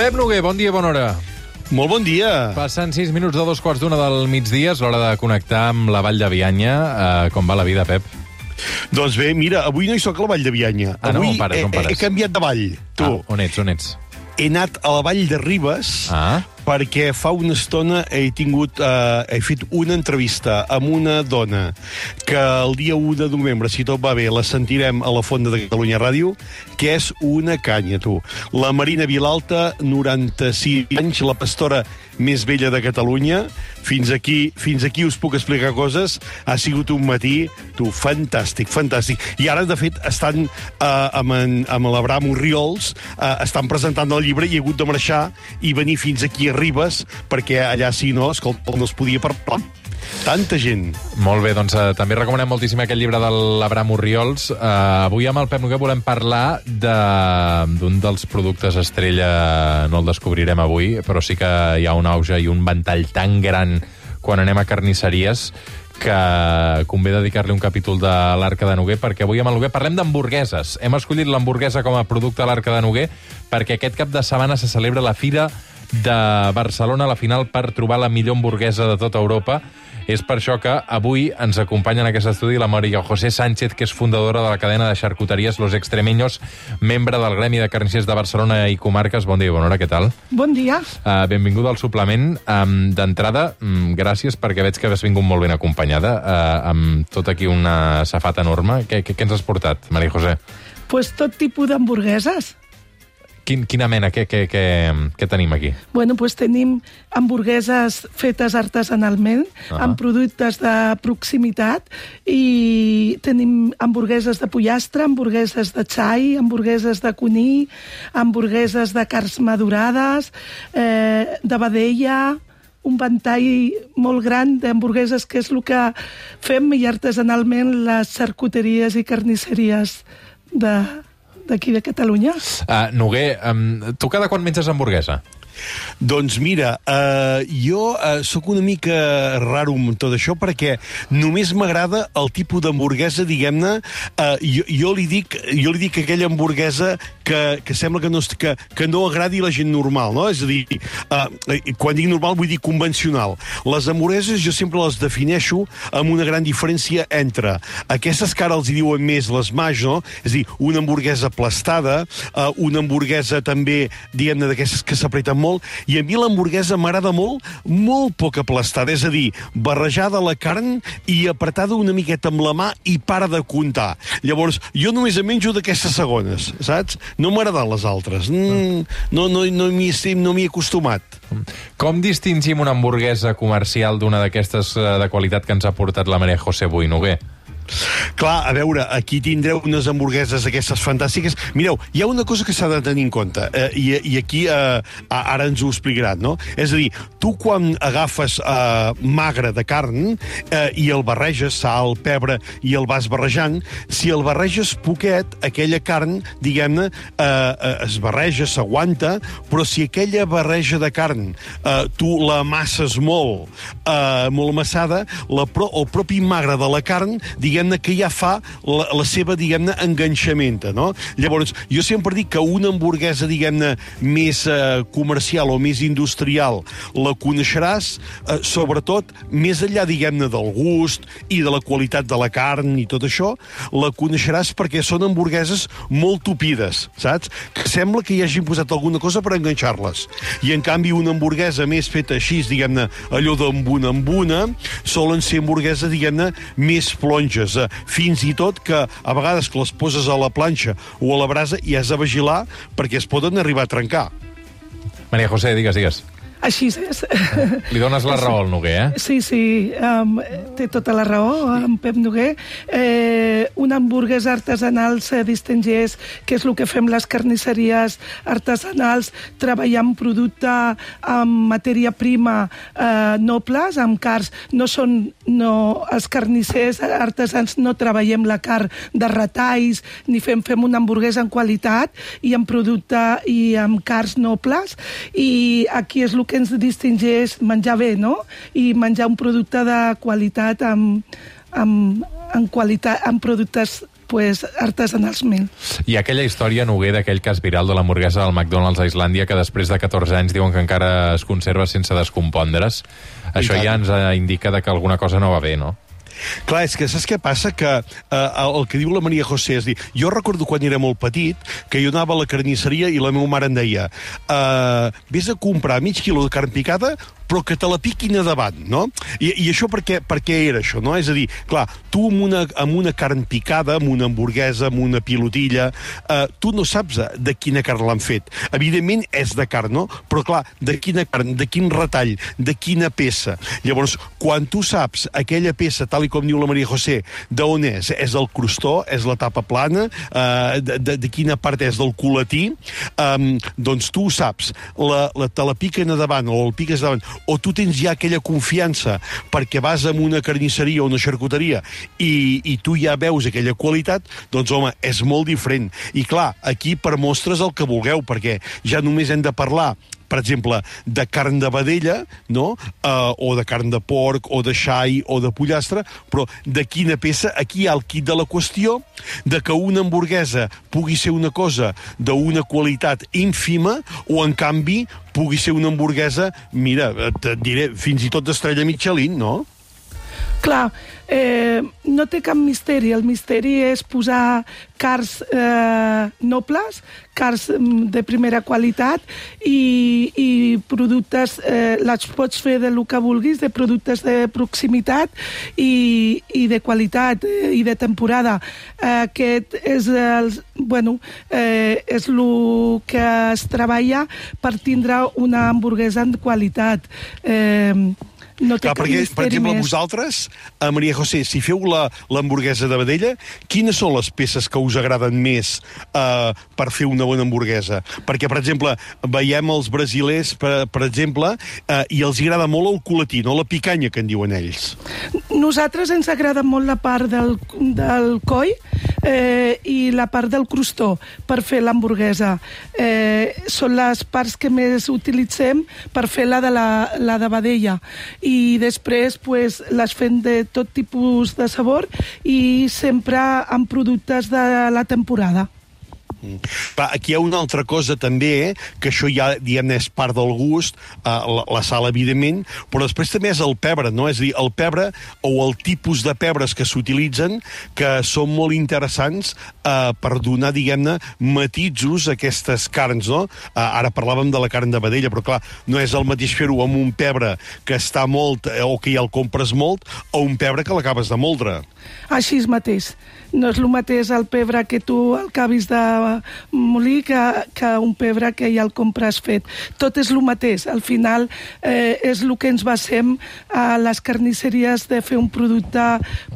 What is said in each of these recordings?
Pep Noguer, bon dia, bona hora. Molt bon dia. Passen 6 minuts de dos quarts d'una del migdia, és l'hora de connectar amb la Vall de Bianya. Uh, com va la vida, Pep? Doncs bé, mira, avui no hi soc a la Vall de Bianya. Ah, no? avui On pares, on he, pares? he canviat de vall, tu. Ah, on ets, on ets? He anat a la Vall de Ribes Ah, perquè fa una estona he tingut, eh, he fet una entrevista amb una dona que el dia 1 de novembre, si tot va bé, la sentirem a la Fonda de Catalunya Ràdio, que és una canya, tu. La Marina Vilalta, 96 anys, la pastora més vella de Catalunya. Fins aquí, fins aquí us puc explicar coses. Ha sigut un matí, tu, fantàstic, fantàstic. I ara, de fet, estan eh, amb, en, amb l'Abraham Oriols, eh, estan presentant el llibre i he hagut de marxar i venir fins aquí a Ribes, perquè allà, si no, escolta, no es podia parlar. Tanta gent. molt bé, doncs uh, també recomanem moltíssim aquest llibre de l'Abraham Oriols. Uh, avui amb el Pep Noguer volem parlar de- d'un dels productes estrella, no el descobrirem avui, però sí que hi ha un auge i un ventall tan gran quan anem a carnisseries que convé dedicar-li un capítol de l'Arca de Noguer, perquè avui amb el Noguer parlem d'hamburgueses. Hem escollit l'hamburguesa com a producte de l'Arca de Noguer perquè aquest cap de setmana se celebra la Fira de Barcelona, la final per trobar la millor hamburguesa de tota Europa. És per això que avui ens acompanya en aquest estudi la Maria José Sánchez, que és fundadora de la cadena de xarcuteries Los Extremeños, membre del Gremi de Carnissers de Barcelona i Comarques. Bon dia i bona hora, què tal? Bon dia. Uh, benvinguda al suplement. Um, D'entrada, um, gràcies perquè veig que has vingut molt ben acompanyada, uh, amb tot aquí una safata enorme. Què, què, què ens has portat, Maria José? Pues tot tipus d'hamburgueses. Quin, quina mena? Què, què, què, què tenim aquí? Bueno, pues tenim hamburgueses fetes artesanalment, Ah. amb productes de proximitat, i tenim hamburgueses de pollastre, hamburgueses de xai, hamburgueses de cuní, hamburgueses de carns madurades, eh, de vedella, un ventall molt gran d'hamburgueses, que és el que fem i artesanalment les xarcuteries i carnisseries de d'aquí de Catalunya. Uh, Noguer, um, tu cada quan menges hamburguesa? Doncs mira, eh, jo eh, sóc una mica raro amb tot això perquè només m'agrada el tipus d'hamburguesa, diguem-ne, eh, jo, jo, li dic, jo li dic aquella hamburguesa que, que sembla que no, que, que no agradi la gent normal, no? És a dir, eh, quan dic normal vull dir convencional. Les hamburgueses jo sempre les defineixo amb una gran diferència entre aquestes que ara els diuen més les maj, no? És a dir, una hamburguesa aplastada, eh, una hamburguesa també, diguem-ne, d'aquestes que s'apreten molt, i a mi l'hamburguesa m'agrada molt, molt poc aplastada, és a dir, barrejada la carn i apretada una miqueta amb la mà i para de comptar. Llavors, jo només em menjo d'aquestes segones, saps? No m'agraden les altres. Mm, no no, no m'hi no he acostumat. Com distingim una hamburguesa comercial d'una d'aquestes eh, de qualitat que ens ha portat la Maria José avui, Noguer? Clar, a veure, aquí tindreu unes hamburgueses aquestes fantàstiques. Mireu, hi ha una cosa que s'ha de tenir en compte, eh, i, i aquí eh, ara ens ho explicaran, no? És a dir, tu quan agafes eh, magre de carn eh, i el barreges, sal, pebre, i el vas barrejant, si el barreges poquet, aquella carn, diguem-ne, eh, eh, es barreja, s'aguanta, però si aquella barreja de carn eh, tu la amasses molt, eh, molt amassada, la, pro, el propi magre de la carn, diguem-ne que ja fa la, la seva, diguem-ne, enganxamenta, no? Llavors, jo sempre dic que una hamburguesa, diguem-ne, més eh, comercial o més industrial, la coneixeràs, eh, sobretot, més enllà, diguem-ne, del gust i de la qualitat de la carn i tot això, la coneixeràs perquè són hamburgueses molt tupides, saps? Que sembla que hi hagin posat alguna cosa per enganxar-les. I, en canvi, una hamburguesa més feta així, diguem-ne, allò d'embuna amb una, solen ser hamburgueses, diguem-ne, més plonges, eh, fins i tot que a vegades que les poses a la planxa o a la brasa i has de vigilar perquè es poden arribar a trencar. Maria José, digues, digues. Així és. Li dones la raó al Noguer, eh? Sí, sí, um, té tota la raó, en Pep Noguer. Eh, una hamburguesa artesanal se distingeix, que és el que fem les carnisseries artesanals, treballar amb producte amb matèria prima eh, nobles, amb cars. No són, no, els carnissers artesans no treballem la carn de retalls, ni fem, fem una hamburguesa en qualitat i amb producte i amb cars nobles. I aquí és el que ens distingeix menjar bé, no? I menjar un producte de qualitat amb, amb, amb, qualitat, amb productes pues, artesanalment. I aquella història, Noguer, d'aquell cas viral de l'hamburguesa del McDonald's a Islàndia, que després de 14 anys diuen que encara es conserva sense descompondre's. Això tant. ja ens indica de que alguna cosa no va bé, no? Clar, és que saps què passa? Que eh, el que diu la Maria José és dir, jo recordo quan era molt petit que jo anava a la carnisseria i la meva mare em deia eh, vés a comprar mig quilo de carn picada però que te la piquin a davant, no? I, i això per què, per què era això, no? És a dir, clar, tu amb una, amb una carn picada, amb una hamburguesa, amb una pilotilla, eh, tu no saps de quina carn l'han fet. Evidentment és de carn, no? Però clar, de quina carn, de quin retall, de quina peça. Llavors, quan tu saps aquella peça, tal i com diu la Maria José, d'on és? És el crostó? És la tapa plana? Eh, de, de, de quina part és del culatí? Eh, doncs tu ho saps. La, la, te la piquen a davant o el piques davant o tu tens ja aquella confiança perquè vas a una carnisseria o una xarcuteria i, i tu ja veus aquella qualitat, doncs home, és molt diferent. I clar, aquí per mostres el que vulgueu, perquè ja només hem de parlar per exemple, de carn de vedella, no? Uh, o de carn de porc, o de xai, o de pollastre, però de quina peça? Aquí hi ha el kit de la qüestió de que una hamburguesa pugui ser una cosa d'una qualitat ínfima o, en canvi, pugui ser una hamburguesa, mira, et diré, fins i tot d'estrella Michelin, no? Clar, eh, no té cap misteri. El misteri és posar cars eh, nobles, cars mm, de primera qualitat i, i productes, eh, les pots fer de que vulguis, de productes de proximitat i, i de qualitat eh, i de temporada. Eh, aquest és el, bueno, eh, és el que es treballa per tindre una hamburguesa en qualitat. Eh, no té Clar, perquè, per exemple, més. vosaltres, a Maria José, si feu l'hamburguesa de vedella, quines són les peces que us agraden més eh, per fer una bona hamburguesa? Perquè, per exemple, veiem els brasilers, per, per exemple, eh, i els agrada molt el culatí, no la picanya, que en diuen ells. Nosaltres ens agrada molt la part del, del coll eh, i la part del crostó per fer l'hamburguesa. Eh, són les parts que més utilitzem per fer la de, la, la de vedella. I després pues, les fem de tot tipus de sabor i sempre amb productes de la temporada. Va, aquí hi ha una altra cosa també, que això ja, diguem és part del gust, eh, la, la sal, evidentment, però després també és el pebre, no? És a dir, el pebre o el tipus de pebres que s'utilitzen, que són molt interessants eh, per donar, diguem-ne, matisos a aquestes carns, no? Eh, ara parlàvem de la carn de vedella, però clar, no és el mateix fer-ho amb un pebre que està molt, eh, o que ja el compres molt, o un pebre que l'acabes de moldre. Així és mateix. No és el mateix el pebre que tu acabis de molir que, que un pebre que ja el compres fet. Tot és el mateix. Al final eh, és el que ens basem a les carnisseries de fer un producte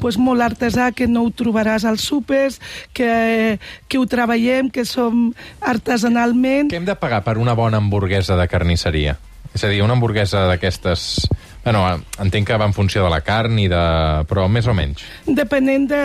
pues, molt artesà que no ho trobaràs als súpers, que, que ho treballem, que som artesanalment. Què hem de pagar per una bona hamburguesa de carnisseria? És a dir, una hamburguesa d'aquestes... Bueno, entenc que va en funció de la carn i de... però més o menys. Depenent de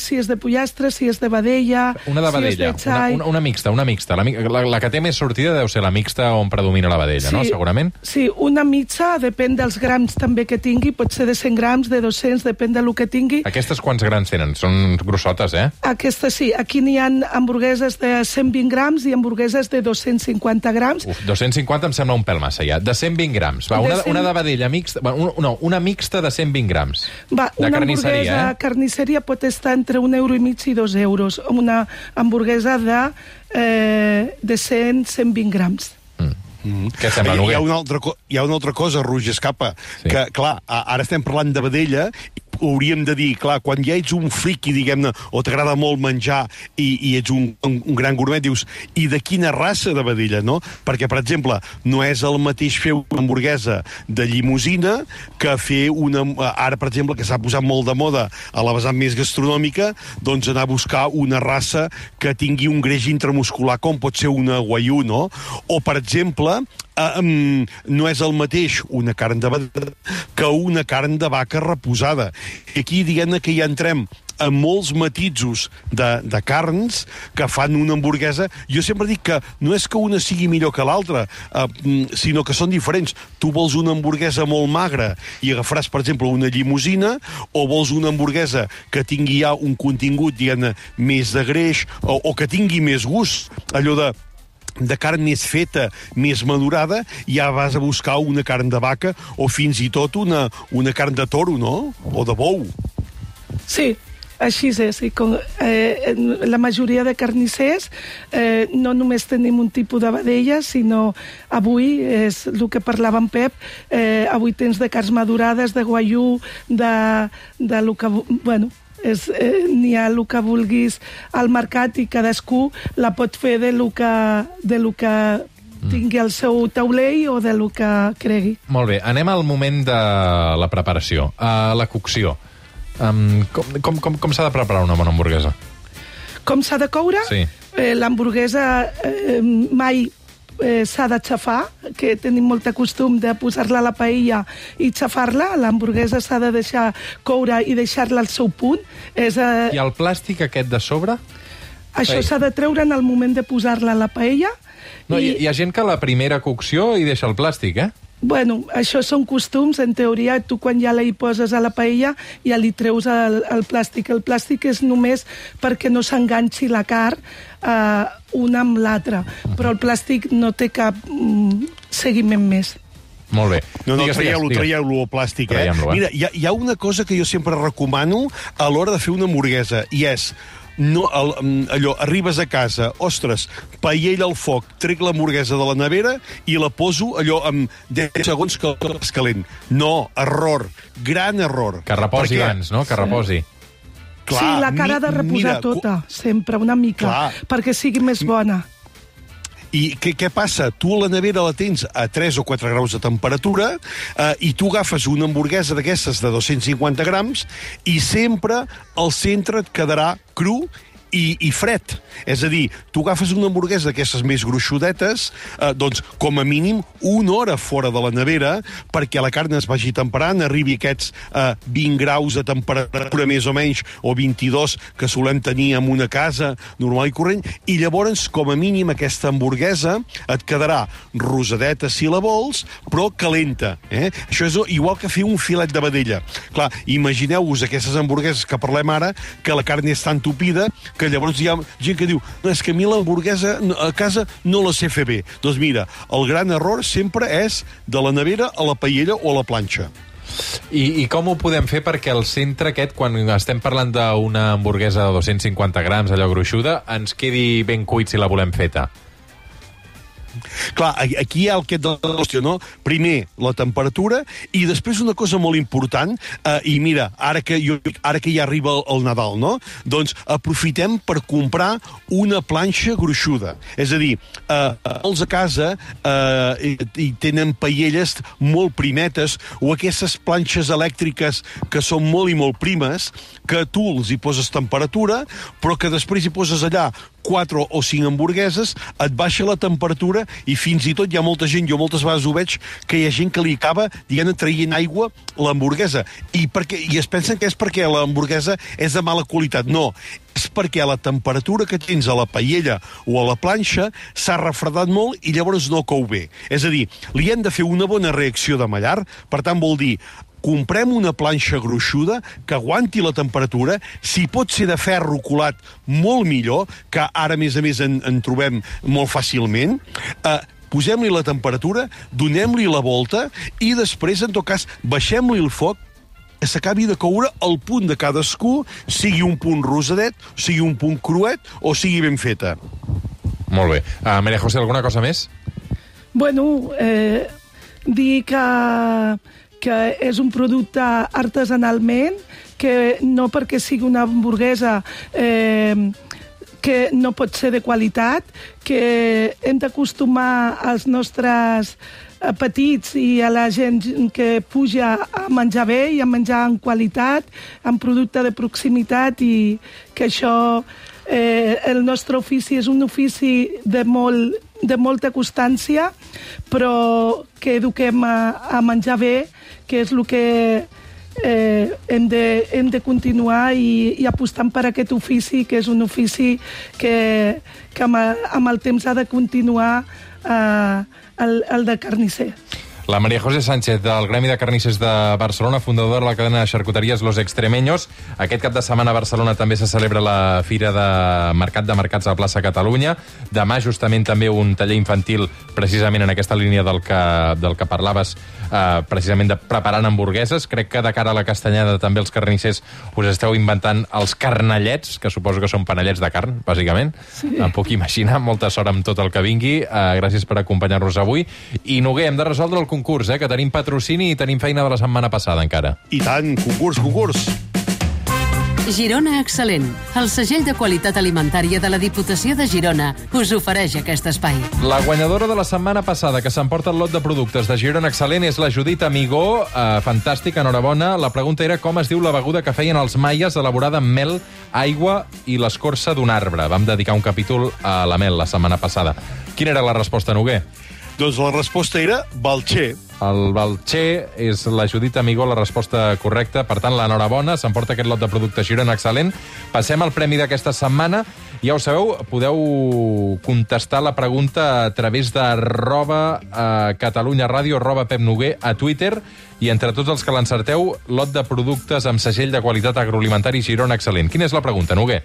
si és de pollastre, si és de vedella... Una de si vedella, de xai. una, una, una mixta, una mixta. La, la, la que té més sortida deu ser la mixta on predomina la vedella, no? Segurament. Sí, una mitja, depèn dels grams també que tingui, pot ser de 100 grams, de 200, depèn del que tingui. Aquestes quants grans tenen? Són grossotes, eh? Aquesta sí, aquí n'hi ha hamburgueses de 120 grams i hamburgueses de 250 grams. Uf, 250 em sembla un pèl massa, ja. De 120 grams. Va, De una, 100 una de vedella mixta... Bueno, una, no, una mixta de 120 grams. Va, de una carnisseria, hamburguesa eh? carnisseria pot estar entre un euro i mig i dos euros. Una hamburguesa de, eh, de 100, 120 grams. Mm. Què sembla, hi, hi, ha una altra, hi ha una altra cosa, Roger Escapa, Sí. que, clar, ara estem parlant de vedella, hauríem de dir, clar, quan ja ets un friki, diguem-ne, o t'agrada molt menjar i, i ets un, un, un gran gourmet, dius, i de quina raça de vedella, no? Perquè, per exemple, no és el mateix fer una hamburguesa de llimusina que fer una... Ara, per exemple, que s'ha posat molt de moda a la vessant més gastronòmica, doncs anar a buscar una raça que tingui un greix intramuscular, com pot ser una guaiú, no? O, per exemple, um, no és el mateix una carn de vedella que una carn de vaca reposada. I aquí, diguem-ne que ja entrem amb molts matisos de, de carns que fan una hamburguesa. Jo sempre dic que no és que una sigui millor que l'altra, eh, sinó que són diferents. Tu vols una hamburguesa molt magra i agafaràs, per exemple, una llimusina, o vols una hamburguesa que tingui ja un contingut, diguem més de greix, o, o que tingui més gust, allò de de carn més feta, més madurada, ja vas a buscar una carn de vaca o fins i tot una, una carn de toro, no? O de bou. Sí, així és. I com, eh, la majoria de carnissers eh, no només tenim un tipus de vedella, sinó avui, és el que parlava en Pep, eh, avui tens de carns madurades, de guaiú, de, de lo que... Bueno, és, eh, n'hi ha el que vulguis al mercat i cadascú la pot fer de lo que, de lo que tingui el seu taulell o de lo que cregui. Molt bé, anem al moment de la preparació, a la cocció. Um, com com, com, com s'ha de preparar una bona hamburguesa? Com s'ha de coure? Sí. Eh, L'hamburguesa eh, mai eh, s'ha de xafar, que tenim molt costum de posar-la a la paella i xafar-la. L'hamburguesa s'ha de deixar coure i deixar-la al seu punt. És, eh, I el plàstic aquest de sobre? això s'ha de treure en el moment de posar-la a la paella. No, hi, hi ha gent que a la primera cocció hi deixa el plàstic, eh? Bueno, això són costums. En teoria, tu quan ja la hi poses a la paella ja li treus el, el plàstic. El plàstic és només perquè no s'enganxi la carn eh, una amb l'altra. Però el plàstic no té cap mm, seguiment més. Molt bé. No, no, traieu-lo, traieu-lo, el plàstic, eh? Eh? Mira, hi ha, hi ha una cosa que jo sempre recomano a l'hora de fer una hamburguesa, i és no, el, mm, allò, arribes a casa, ostres, paella al foc, trec l'hamburguesa de la nevera i la poso allò amb 10 segons que és calent. No, error, gran error. Que reposi Perquè- abans, no? Que reposi. Clar, sí, la cara ha de reposar mira, tota, sempre, una mica, Clar. perquè sigui més bona. I què, què passa? Tu la nevera la tens a 3 o 4 graus de temperatura eh, i tu agafes una hamburguesa d'aquestes de 250 grams i sempre al centre et quedarà cru i, i fred. És a dir, tu agafes una hamburguesa d'aquestes més gruixudetes, eh, doncs, com a mínim, una hora fora de la nevera perquè la carn es vagi temperant, arribi aquests eh, 20 graus de temperatura més o menys, o 22 que solem tenir en una casa normal i corrent, i llavors, com a mínim, aquesta hamburguesa et quedarà rosadeta si la vols, però calenta. Eh? Això és igual que fer un filet de vedella. Clar, imagineu-vos aquestes hamburgueses que parlem ara, que la carn és tan tupida que llavors hi ha gent que diu no, és que a mi l'hamburguesa a casa no la sé fer bé. Doncs mira, el gran error sempre és de la nevera a la paella o a la planxa. I, I com ho podem fer perquè el centre aquest, quan estem parlant d'una hamburguesa de 250 grams, allò gruixuda, ens quedi ben cuit si la volem feta? Clar, aquí hi ha el que de la qüestió, no? Primer, la temperatura, i després una cosa molt important, eh, i mira, ara que, jo, ara que ja arriba el, el Nadal, no? Doncs aprofitem per comprar una planxa gruixuda. És a dir, eh, molts a casa eh, i tenen paelles molt primetes o aquestes planxes elèctriques que són molt i molt primes, que tu els hi poses temperatura, però que després hi poses allà 4 o 5 hamburgueses, et baixa la temperatura i fins i tot hi ha molta gent, jo moltes vegades ho veig, que hi ha gent que li acaba, diguem traient aigua l'hamburguesa. I, perquè, I es pensen que és perquè l'hamburguesa és de mala qualitat. No, és perquè la temperatura que tens a la paella o a la planxa s'ha refredat molt i llavors no cou bé. És a dir, li hem de fer una bona reacció de mallar, per tant vol dir comprem una planxa gruixuda que aguanti la temperatura, si pot ser de ferro colat, molt millor, que ara, a més a més, en, en trobem molt fàcilment, eh, posem-li la temperatura, donem-li la volta i després, en tot cas, baixem-li el foc que s'acabi de coure al punt de cadascú, sigui un punt rosadet, sigui un punt cruet o sigui ben feta. Molt bé. Uh, Maria José, alguna cosa més? Bueno, eh, dir que, que és un producte artesanalment, que no perquè sigui una hamburguesa eh, que no pot ser de qualitat, que hem d'acostumar als nostres eh, petits i a la gent que puja a menjar bé i a menjar en qualitat, en producte de proximitat i que això, eh, el nostre ofici és un ofici de, molt, de molta constància, però que eduquem a, a menjar bé, que és el que eh, hem, de, hem de continuar i, i apostant per aquest ofici, que és un ofici que, que amb, amb el temps ha de continuar eh, el, el de carnisser. La María José Sánchez, del Gremi de Carnissers de Barcelona, fundadora de la cadena de xarcuteries Los Extremeños. Aquest cap de setmana a Barcelona també se celebra la Fira de Mercat de Mercats a Plaça Catalunya. Demà, justament, també un taller infantil, precisament en aquesta línia del que, del que parlaves, eh, precisament de preparant hamburgueses. Crec que de cara a la castanyada també els carnissers us esteu inventant els carnallets, que suposo que són panellets de carn, bàsicament. Sí. Em puc imaginar. Molta sort amb tot el que vingui. Eh, gràcies per acompanyar-nos avui. I, Noguer, hem de resoldre el concurs, eh, que tenim patrocini i tenim feina de la setmana passada encara. I tant, concurs, concurs. Girona Excel·lent, el segell de qualitat alimentària de la Diputació de Girona, us ofereix aquest espai. La guanyadora de la setmana passada que s'emporta el lot de productes de Girona Excel·lent és la Judit Amigó. Eh, fantàstic, enhorabona. La pregunta era com es diu la beguda que feien els maies elaborada amb mel, aigua i l'escorça d'un arbre. Vam dedicar un capítol a la mel la setmana passada. Quina era la resposta, Noguer? Doncs la resposta era Balcher. El Balcher és la Judit Amigó, la resposta correcta. Per tant, l'enhorabona, s'emporta aquest lot de productes Girona excel·lent. Passem al premi d'aquesta setmana. Ja ho sabeu, podeu contestar la pregunta a través de arroba eh, Catalunya Ràdio, arroba Pep Noguer a Twitter, i entre tots els que l'encerteu, lot de productes amb segell de qualitat agroalimentari Girona excel·lent. Quina és la pregunta, Noguer?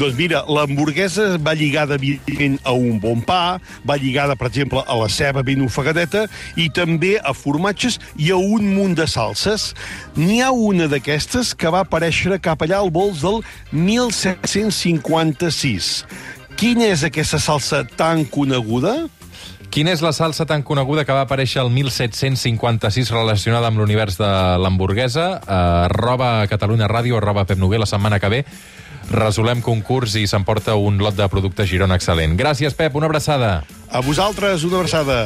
Doncs mira, l'hamburguesa va lligada, a un bon pa, va lligada, per exemple, a la ceba ben ofegadeta, i també a formatges i a un munt de salses. N'hi ha una d'aquestes que va aparèixer cap allà al vols del 1756. Quina és aquesta salsa tan coneguda? Quina és la salsa tan coneguda que va aparèixer el 1756 relacionada amb l'univers de l'hamburguesa? Uh, arroba Catalunya Ràdio, arroba Pep Noguer, la setmana que ve resolem concurs i s'emporta un lot de productes Girona excel·lent. Gràcies, Pep, una abraçada. A vosaltres, una abraçada.